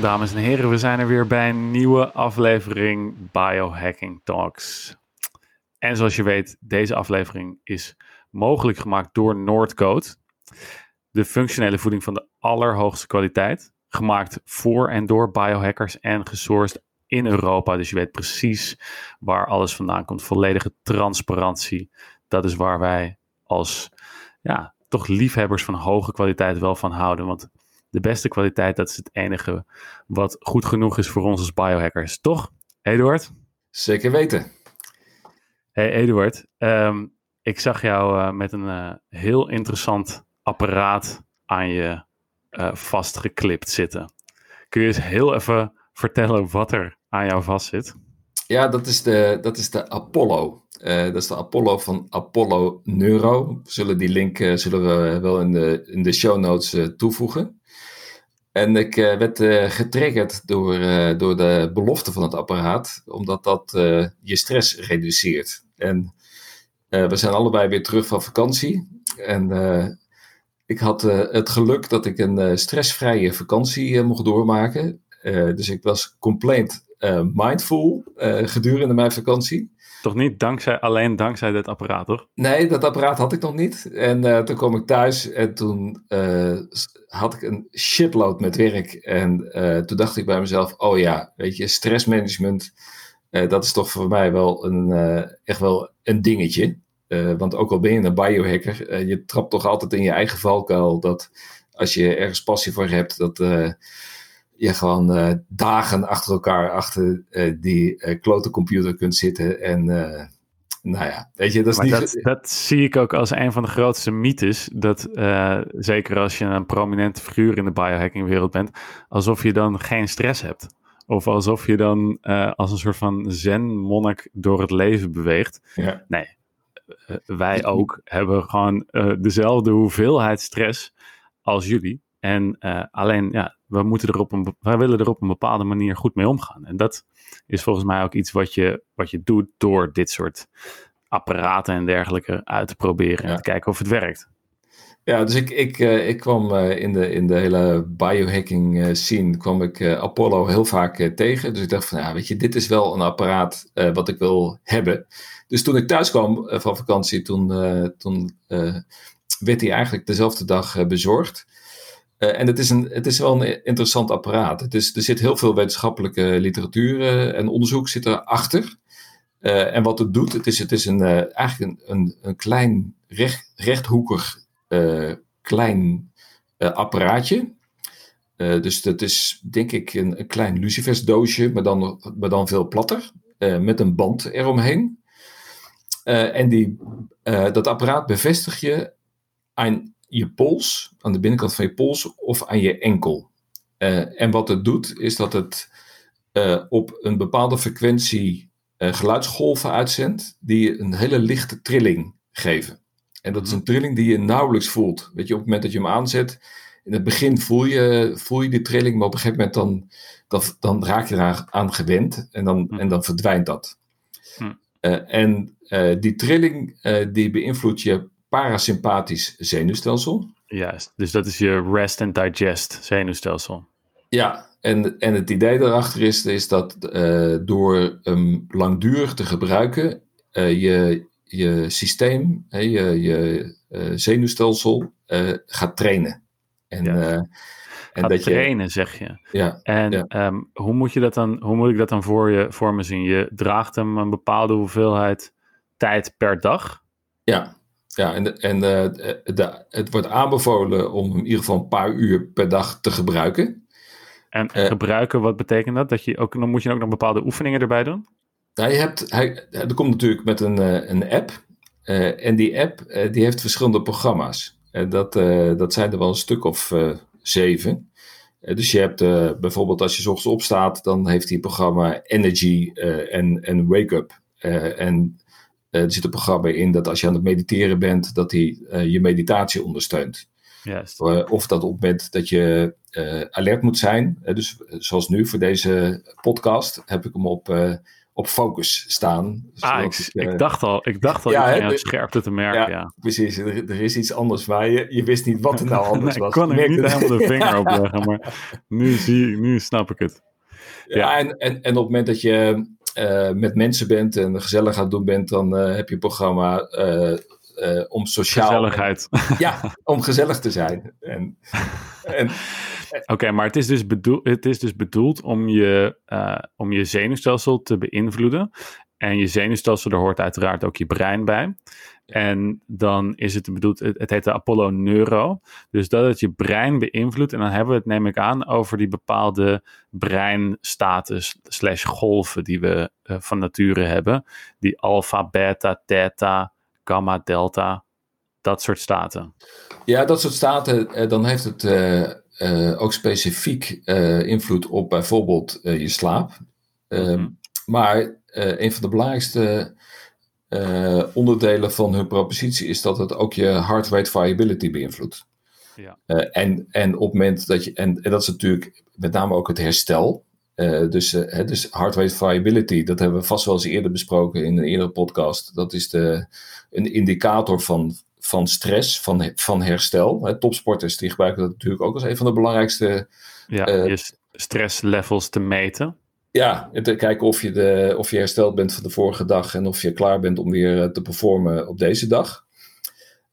Dames en heren, we zijn er weer bij een nieuwe aflevering Biohacking Talks. En zoals je weet, deze aflevering is mogelijk gemaakt door Noordcode. De functionele voeding van de allerhoogste kwaliteit. Gemaakt voor en door biohackers en gesourced in Europa. Dus je weet precies waar alles vandaan komt. Volledige transparantie. Dat is waar wij als ja, toch liefhebbers van hoge kwaliteit wel van houden. Want de beste kwaliteit, dat is het enige wat goed genoeg is voor ons als biohackers. Toch, Eduard? Zeker weten. Hey Eduard, ehm, ik zag jou uh, met een uh, heel interessant apparaat aan je uh, vastgeklipt zitten. Kun je eens heel even vertellen wat er aan jou vastzit? Ja, dat is de, dat is de Apollo. dat is de Apollo van Apollo Neuro. We zullen die link zullen we wel in de, in de show notes toevoegen. En ik werd getriggerd door, door de belofte van het apparaat, omdat dat je stress reduceert. En we zijn allebei weer terug van vakantie. En ik had het geluk dat ik een stressvrije vakantie mocht doormaken. dus ik was compleet mindful gedurende mijn vakantie. Toch niet dankzij, alleen dankzij dit apparaat, toch? Nee, dat apparaat had ik nog niet. En uh, toen kwam ik thuis en toen uh, had ik een shitload met werk. En uh, toen dacht ik bij mezelf, oh ja, weet je, stressmanagement, dat is toch voor mij wel een, echt wel een dingetje. want ook al ben je een biohacker, je trapt toch altijd in je eigen valkuil dat als je ergens passie voor hebt, dat je gewoon uh, dagen achter elkaar achter uh, die uh, klote computer kunt zitten. En nou ja, weet je, dat is maar niet... Dat, dat, zie ik ook als een van de grootste mythes. Dat zeker als je een prominente figuur in de biohackingwereld bent, alsof je dan geen stress hebt. Of alsof je dan als een soort van zen-monnik door het leven beweegt. Ja. Nee, wij ook hebben gewoon dezelfde hoeveelheid stress als jullie. En uh, alleen, ja, we, moeten er op een, wij willen er op een bepaalde manier goed mee omgaan. En dat is volgens mij ook iets wat je, wat je doet door dit soort apparaten en dergelijke uit te proberen en te kijken of het werkt. Ja, dus ik, ik, uh, ik kwam uh, in, de, in de hele biohacking scene, kwam ik Apollo heel vaak tegen. Dus ik dacht van, ja, weet je, dit is wel een apparaat wat ik wil hebben. Dus toen ik thuis kwam van vakantie, toen, toen werd hij eigenlijk dezelfde dag bezorgd. Uh, en het is, een, het is wel een interessant apparaat. Het er zit heel veel wetenschappelijke literatuur uh, en onderzoek zit erachter. Uh, en wat het doet, het is, het is een, eigenlijk een, een, een, klein recht, rechthoekig klein apparaatje. dus dat is denk ik een, een klein lucifersdoosje, maar dan, maar dan veel platter. met een band eromheen. en die, dat apparaat bevestig je aan je pols, aan de binnenkant van je pols of aan je enkel. Uh, en wat het doet, is dat het uh, op een bepaalde frequentie uh, geluidsgolven uitzendt, die een hele lichte trilling geven. En dat is een trilling die je nauwelijks voelt. Weet je, op het moment dat je hem aanzet, in het begin voel je, voel je die trilling, maar op een gegeven moment dan, dan, dan raak je eraan aan gewend en dan, en dan verdwijnt dat. Hm. en die trilling die beïnvloedt je parasympathisch zenuwstelsel. Juist, dus dat is je rest and digest zenuwstelsel. Ja, en, en het idee daarachter is, is dat uh, door hem langdurig te gebruiken, uh, je, je systeem, hè, je, je uh, zenuwstelsel gaat trainen. En, ja. en gaat dat trainen, je, zeg je. Ja. En ja. Um, hoe, moet je dat dan, hoe moet ik dat dan voor, je, voor me zien? Je draagt hem een bepaalde hoeveelheid tijd per dag? Ja, ja, en, en de, het wordt aanbevolen om in ieder geval een paar uur per dag te gebruiken. En uh, gebruiken, wat betekent dat? dat je ook, dan moet je ook nog bepaalde oefeningen erbij doen? Nou, je hebt, hij, er komt natuurlijk met een, uh, een app. en die app die heeft verschillende programma's. dat, dat zijn er wel een stuk of zeven. dus je hebt bijvoorbeeld als je ochtends opstaat, dan heeft hij programma Energy en, en Wake Up. en uh, er zit een programma in dat als je aan het mediteren bent, dat hij uh, je meditatie ondersteunt. Juist. Uh, of dat op het moment dat je alert moet zijn, dus zoals nu voor deze podcast, heb ik hem op, op focus staan. Ah, ik, ik, dacht al, ik dacht al ja, je scherpte te merken. Ja, ja. precies. Er, er, is iets anders waar je, je wist niet wat er nou anders nee, was. Ik kon er niet helemaal de vinger op leggen, maar nu, zie, nu snap ik het. Ja, En, en, en op het moment dat je met mensen bent en gezellig aan het doen bent, dan heb je een programma uh, om sociaal. Gezelligheid. Ja, om gezellig te zijn. En, en, Oké, maar het is, dus bedoeld, het is dus bedoeld om je, uh, om je zenuwstelsel te beïnvloeden. En je zenuwstelsel, daar hoort uiteraard ook je brein bij. En dan is het bedoeld, het, het heet de Apollo Neuro. Dus dat het je brein beïnvloedt. En dan hebben we het, neem ik aan, over die bepaalde breinstatus slash golven die we uh, van nature hebben. Die alpha, beta, theta, gamma, delta, dat soort staten. Ja, dat soort staten, eh, dan heeft het eh, eh, ook specifiek invloed op bijvoorbeeld je slaap. Ehm, mhm. Maar een van de belangrijkste onderdelen van hun propositie is dat het ook je heart rate variability beïnvloedt. Ja. en, en op het moment dat je, en, en dat is natuurlijk met name ook het herstel. Dus, uh, dus heart rate variability, dat hebben we vast wel eens eerder besproken in een eerdere podcast. Dat is de, een indicator van, van stress, van, van herstel. Hè, topsporters die gebruiken dat natuurlijk ook als een van de belangrijkste. Ja, je stresslevels te meten. Ja, te kijken of je, de, of je hersteld bent van de vorige dag en of je klaar bent om weer te performen op deze dag.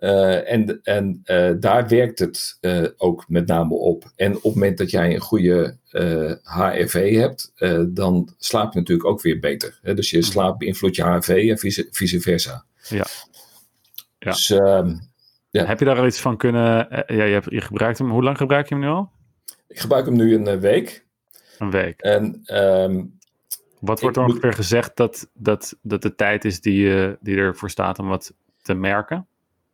Uh, en en uh, daar werkt het uh, ook met name op. En op het moment dat jij een goede HRV hebt, dan slaap je natuurlijk ook weer beter. Hè? Dus je mhm. slaap beïnvloedt je HRV en vice, vice versa. Ja. ja. Dus, um, ja. Heb je daar al iets van kunnen... ja, je, hebt, je gebruikt hem. Hoe lang gebruik je hem nu al? Ik gebruik hem nu een week. Een week. En... Um, wat wordt er ongeveer gezegd dat, dat, dat de tijd is die, die ervoor staat om wat te merken?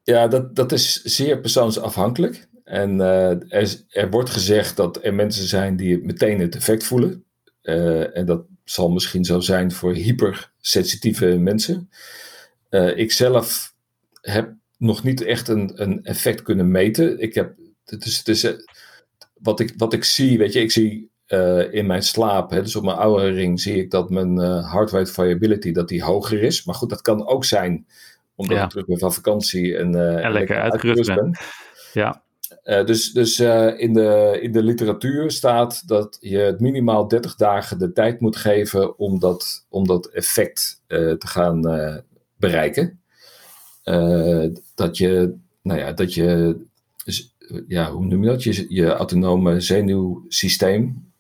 Ja, dat, dat is zeer persoonsafhankelijk. En uh, er, er, wordt gezegd dat er mensen zijn die meteen het effect voelen. Uh, en dat zal misschien zo zijn voor hypersensitieve mensen. Uh, ik zelf heb nog niet echt een, een effect kunnen meten. Ik heb, het is, het is, wat, ik, wat ik zie, weet je, ik zie in mijn slaap, hè, dus op mijn oude ring, zie ik dat mijn heart rate variability dat die hoger is. Maar goed, dat kan ook zijn omdat ja. ik terug ben van vakantie en, uh, en lekker uitgerust ben. Ja. Uh, dus dus in, de, in de literatuur staat dat je het minimaal 30 dagen de tijd moet geven om dat, om dat effect te gaan bereiken. dat je, nou ja, dat je, ja, hoe noem je dat? Je, je autonome zenuwsysteem,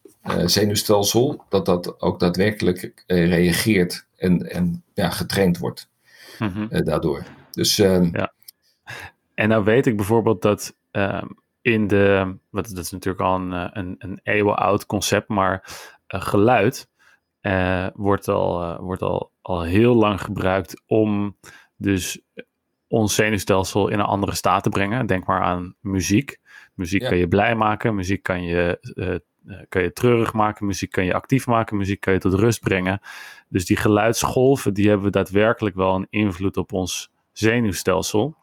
zenuwstelsel, dat dat ook daadwerkelijk reageert en, en ja, getraind wordt mm daardoor. Dus, ehm, ja. En nou weet ik bijvoorbeeld dat ehm, in de, wat, dat is natuurlijk al een, eh, een, een eeuwen oud concept, maar geluid wordt, al, wordt al, al heel lang gebruikt om dus ons zenuwstelsel in een andere staat te brengen. Denk maar aan muziek. Muziek kan je blij maken, muziek kan je uh, kan je treurig maken, muziek kan je actief maken, muziek kan je tot rust brengen. Dus die geluidsgolven, die hebben daadwerkelijk wel een invloed op ons zenuwstelsel.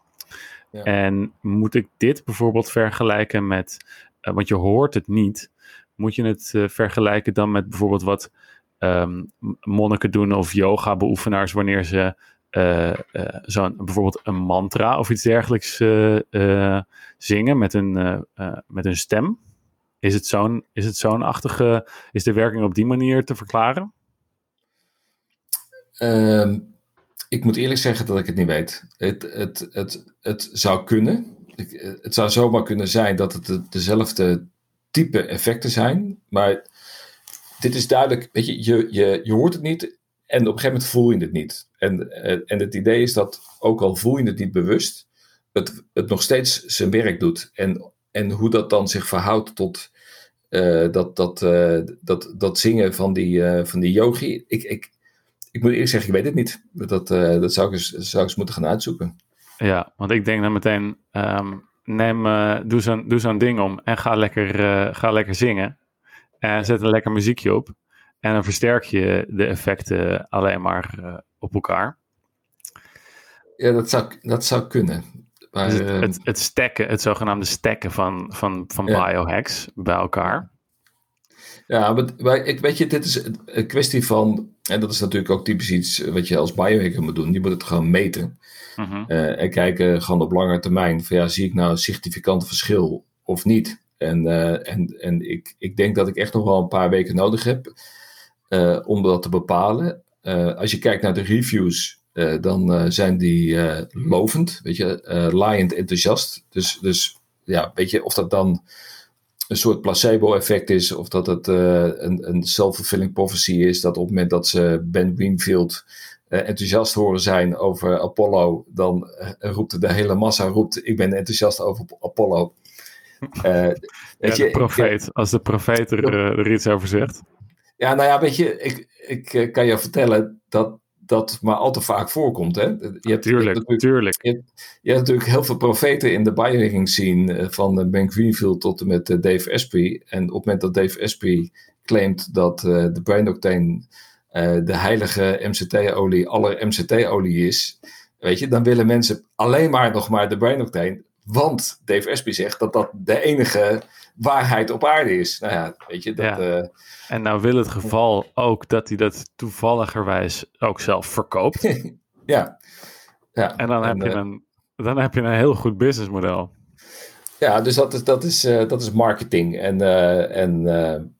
Ja. En moet ik dit bijvoorbeeld vergelijken met, uh, want je hoort het niet, moet je het uh, vergelijken dan met bijvoorbeeld wat um, monniken doen of yoga beoefenaars wanneer ze uh, zo'n bijvoorbeeld een mantra of iets dergelijks zingen met een, met een stem? Is het zo'n is zo'n achtige, is de werking op die manier te verklaren? Uh, ik moet eerlijk zeggen dat ik het niet weet. Het, het, het, het zou kunnen. Het zou zomaar kunnen zijn dat het dezelfde type effecten zijn. Maar dit is duidelijk, weet je, je, je, je hoort het niet en op een gegeven moment voel je het niet. En, eh, en het idee is dat ook al voel je het niet bewust, het, het nog steeds zijn werk doet. En en hoe dat dan zich verhoudt tot uh, dat, dat, uh, dat, dat zingen van die, uh, van die yogi. Ik, ik, ik moet eerlijk zeggen, ik weet het niet. Dat, dat zou, ik eens, zou ik eens moeten gaan uitzoeken. Ja, want ik denk dan meteen, um, neem, doe zo'n doe zo'n ding om en ga lekker, ga lekker zingen. En zet een lekker muziekje op. En dan versterk je de effecten alleen maar op elkaar. Ja, dat zou, dat zou kunnen. Maar, dus het, het, het, stacken, het zogenaamde stacken van, van, van biohacks bij elkaar. Ja, maar, ik weet je, dit is een kwestie van En dat is natuurlijk ook typisch iets wat je als biohacker moet doen. Je moet het gewoon meten. Mhm. Eh, en kijken gewoon op lange termijn. Van ja, zie ik nou een significant verschil of niet? En, eh, en, en ik, ik denk dat ik echt nog wel een paar weken nodig heb eh, om dat te bepalen. Als je kijkt naar de reviews, eh, dan eh, zijn die eh, lovend, weet je, laaiend enthousiast. Dus, dus ja, weet je, of dat dan een soort placebo-effect is, of dat het een, een self-fulfilling prophecy is, dat op het moment dat ze Ben Greenfield enthousiast horen zijn over Apollo, dan roept de hele massa, roept, ik ben enthousiast over Apollo. Ja, weet de je, ik- profeet. Als de profeet er, er iets over zegt. Ja, nou ja, weet je, ik, ik kan je vertellen dat dat maar al te vaak voorkomt. Hè? Je hebt, je hebt Tuurlijk, natuurlijk, tuurlijk. je hebt natuurlijk heel veel profeten in de biohacking scene, eh, van eh, Ben Greenfield tot en met eh, Dave Asprey. En op het moment dat Dave Asprey claimt dat de Brain Octane de heilige MCT-olie aller MCT-olie is, weet je, dan willen mensen alleen maar nog maar de Brain Octane. Want Dave Asprey zegt dat dat de enige waarheid op aarde is. Nou ja, weet je, dat... Ja. eh, En nou wil het geval ook dat hij dat toevalligerwijs ook zelf verkoopt. Ja. ja. En dan, heb, je eh, een, dan heb je een heel goed businessmodel. Ja, dus dat is, dat is, eh, dat is marketing. En, en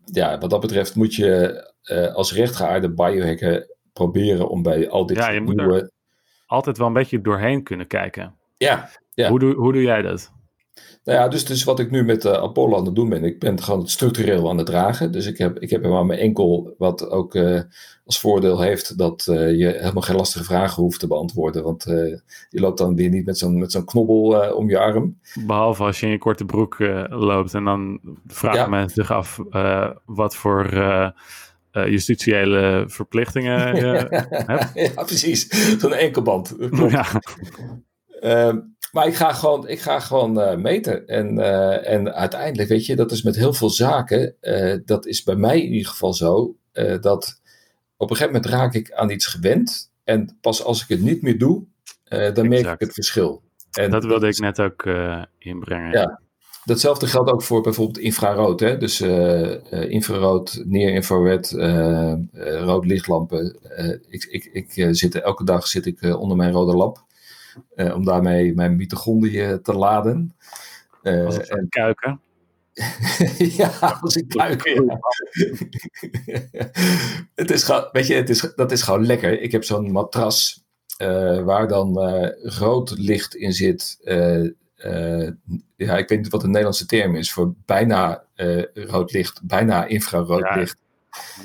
ja, wat dat betreft moet je als rechtgeaarde biohacker proberen om bij al dit Ja, je moet nieuwe... Altijd wel een beetje doorheen kunnen kijken. Ja, Ja. Hoe, doe, hoe doe jij dat? Nou ja, dus, dus wat ik nu met eh, Apollo aan het doen ben, ik ben het gewoon structureel aan het dragen. Dus ik heb, ik heb hem aan mijn enkel, wat ook eh, als voordeel heeft dat eh, je helemaal geen lastige vragen hoeft te beantwoorden. Want je loopt dan weer niet met zo'n met zo'n knobbel om je arm. Behalve als je in je korte broek loopt en dan vragen Ja. mensen zich af wat voor justitiële verplichtingen je hebt. ja, precies. Zo'n enkelband. Ja, Ehm, maar ik ga gewoon, ik ga gewoon eh, meten. En, eh, en uiteindelijk, weet je, dat is met heel veel zaken. eh, dat is bij mij in ieder geval zo. dat op een gegeven moment raak ik aan iets gewend. En pas als ik het niet meer doe, dan merk ik het verschil. En dat wilde ik net ook inbrengen. Ja. Datzelfde geldt ook voor bijvoorbeeld infrarood. Hè? Dus infrarood, near-infrared, eh, rood lichtlampen. Ik, ik, ik zit, elke dag zit ik onder mijn rode lamp. Eh, om daarmee mijn mitochondriën te laden. Eh, Als een soort en, kuiken. ja, als ik buik. Ja. het is gewoon, weet je, het is, dat is gewoon lekker. Ik heb zo'n matras waar dan rood licht in zit. ja, ik weet niet wat de Nederlandse term is voor bijna rood licht, bijna infrarood Ja. licht.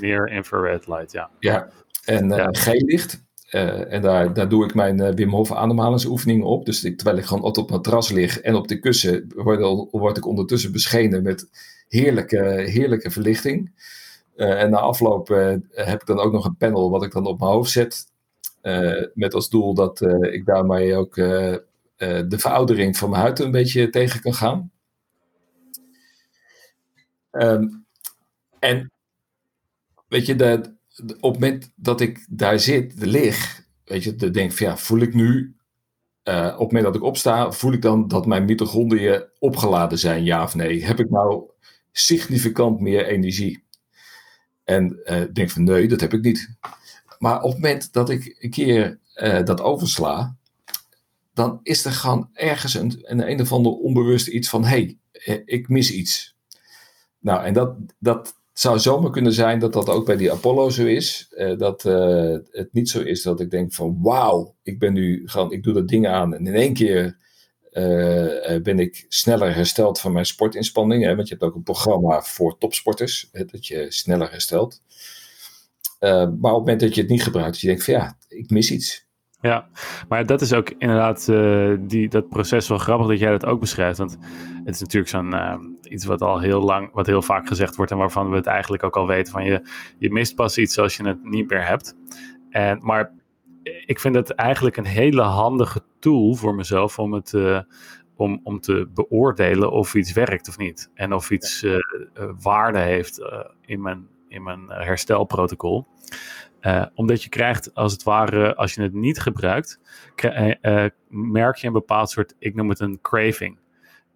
Near infrared light, ja. Ja, en Ja. geel licht. Eh, en daar, daar doe ik mijn eh, Wim Hof ademhalingsoefeningen op. Dus terwijl ik gewoon op het matras lig en op de kussen, word, word ik ondertussen beschenen met heerlijke, heerlijke verlichting. Eh, en na afloop heb ik dan ook nog een panel wat ik dan op mijn hoofd zet. met als doel dat ik daarmee ook de veroudering van mijn huid een beetje tegen kan gaan. Ehm, en weet je, de- op het moment dat ik daar zit, lig, weet je, dan denk ik van ja, voel ik nu, eh, op het moment dat ik opsta, voel ik dan dat mijn mitochondriën opgeladen zijn, ja of nee? Heb ik nou significant meer energie? En ik denk van nee, dat heb ik niet. Maar op het moment dat ik een keer eh, dat oversla, dan is er gewoon ergens een, een, een of ander onbewust iets van: hé, hey, ik mis iets. Nou, en dat, dat zou zomaar kunnen zijn dat dat ook bij die Apollo zo is. Eh, dat eh, het niet zo is dat ik denk van wauw, ik ben nu gewoon, ik doe dat ding aan en in één keer eh, ben ik sneller hersteld van mijn sportinspanning. Hè, want je hebt ook een programma voor topsporters, hè, dat je sneller herstelt. Maar op het moment dat je het niet gebruikt, dat je denkt van ja, ik mis iets. Ja, maar dat is ook inderdaad die, dat proces wel grappig dat jij dat ook beschrijft. Want het is natuurlijk zo'n iets wat al heel lang, wat heel vaak gezegd wordt en waarvan we het eigenlijk ook al weten van je, je mist pas iets als je het niet meer hebt. En, maar ik vind het eigenlijk een hele handige tool voor mezelf om het eh, om, om te beoordelen of iets werkt of niet. En of iets eh, eh, waarde heeft in mijn, in mijn herstelprotocol. Omdat je krijgt, als het ware, als je het niet gebruikt, merk je een bepaald soort, ik noem het een craving.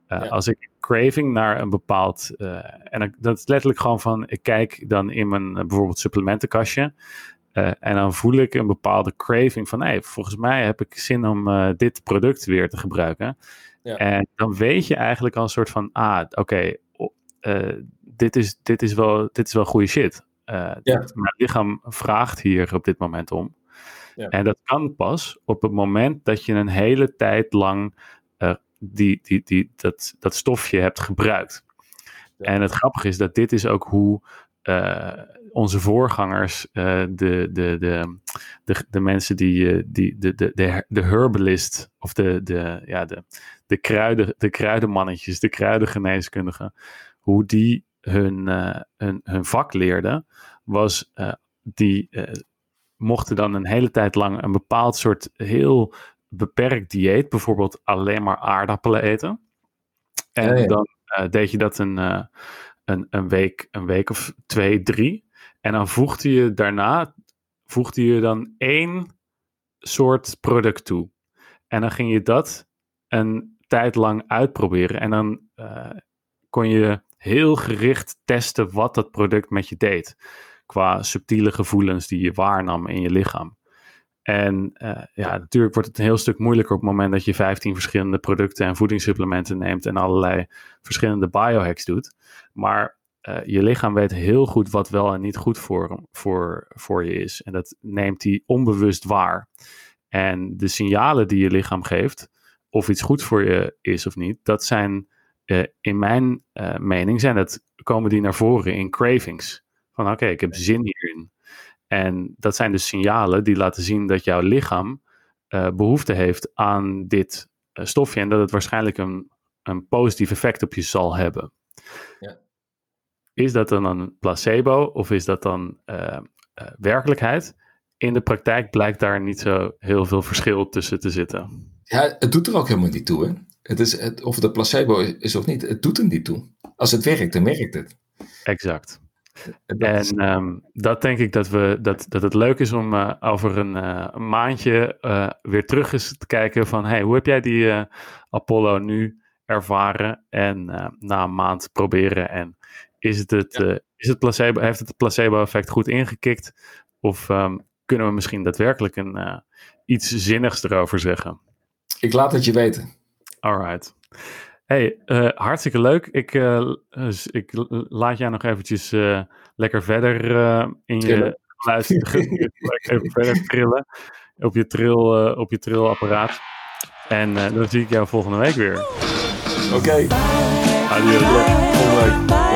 Uh, ja. Als ik craving naar een bepaald, uh, en dat is letterlijk gewoon van, ik kijk dan in mijn bijvoorbeeld supplementenkastje. en dan voel ik een bepaalde craving van, hey, volgens mij heb ik zin om dit product weer te gebruiken. Ja. En dan weet je eigenlijk al een soort van, ah, oké, dit, is, dit, is wel, dit is wel goede shit. ja. Mijn lichaam vraagt hier op dit moment om. Ja. En dat kan pas op het moment dat je een hele tijd lang die, die, die, dat, dat stofje hebt gebruikt. En het grappige is dat dit is ook hoe uh, onze voorgangers, uh, de, de, de, de, de mensen die, uh, die de, de, de, de herbalist of de, de, ja, de, de, kruiden, de kruidenmannetjes, de kruidengeneeskundigen, hoe die hun, hun, hun vak leerden, was die mochten dan een hele tijd lang een bepaald soort heel beperkt dieet, bijvoorbeeld alleen maar aardappelen eten. En dan uh, deed je dat een, uh, een, een, week, een week of twee, drie. En dan voegde je daarna voegde je dan één soort product toe. En dan ging je dat een tijd lang uitproberen. En dan uh, kon je heel gericht testen wat dat product met je deed. Qua subtiele gevoelens die je waarnam in je lichaam. En uh, ja, natuurlijk wordt het een heel stuk moeilijker op het moment dat je 15 verschillende producten en voedingssupplementen neemt en allerlei verschillende biohacks doet. Maar uh, je lichaam weet heel goed wat wel en niet goed voor, voor, voor je is. En dat neemt hij onbewust waar. En de signalen die je lichaam geeft, of iets goed voor je is of niet, dat zijn uh, in mijn mening, zijn dat, komen die naar voren in cravings. Van oké, ik heb zin hierin. En dat zijn dus signalen die laten zien dat jouw lichaam uh, behoefte heeft aan dit uh, stofje en dat het waarschijnlijk een, een positief effect op je zal hebben. Ja. Is dat dan een placebo of is dat dan uh, werkelijkheid? In de praktijk blijkt daar niet zo heel veel verschil tussen te zitten. Ja, het doet er ook helemaal niet toe. Hè? Het is, het, of het een placebo is of niet, het doet er niet toe. Als het werkt, dan werkt het. Exact. En um, dat denk ik dat, we, dat, dat het leuk is om uh, over een, uh, een maandje uh, weer terug eens te kijken van hey, hoe heb jij die Apollo nu ervaren en na een maand proberen en is het het, ja. is het placebo, heeft het, het placebo-effect goed ingekikt of um, kunnen we misschien daadwerkelijk een, iets zinnigs erover zeggen? Ik laat het je weten. Alright. Hey, uh, hartstikke leuk. Ik, uh, ik laat jou nog eventjes uh, lekker verder in je luisteren. even verder trillen op je, tril, op je trillapparaat. En dan zie ik jou volgende week weer. Oké. Okay. Volgende week.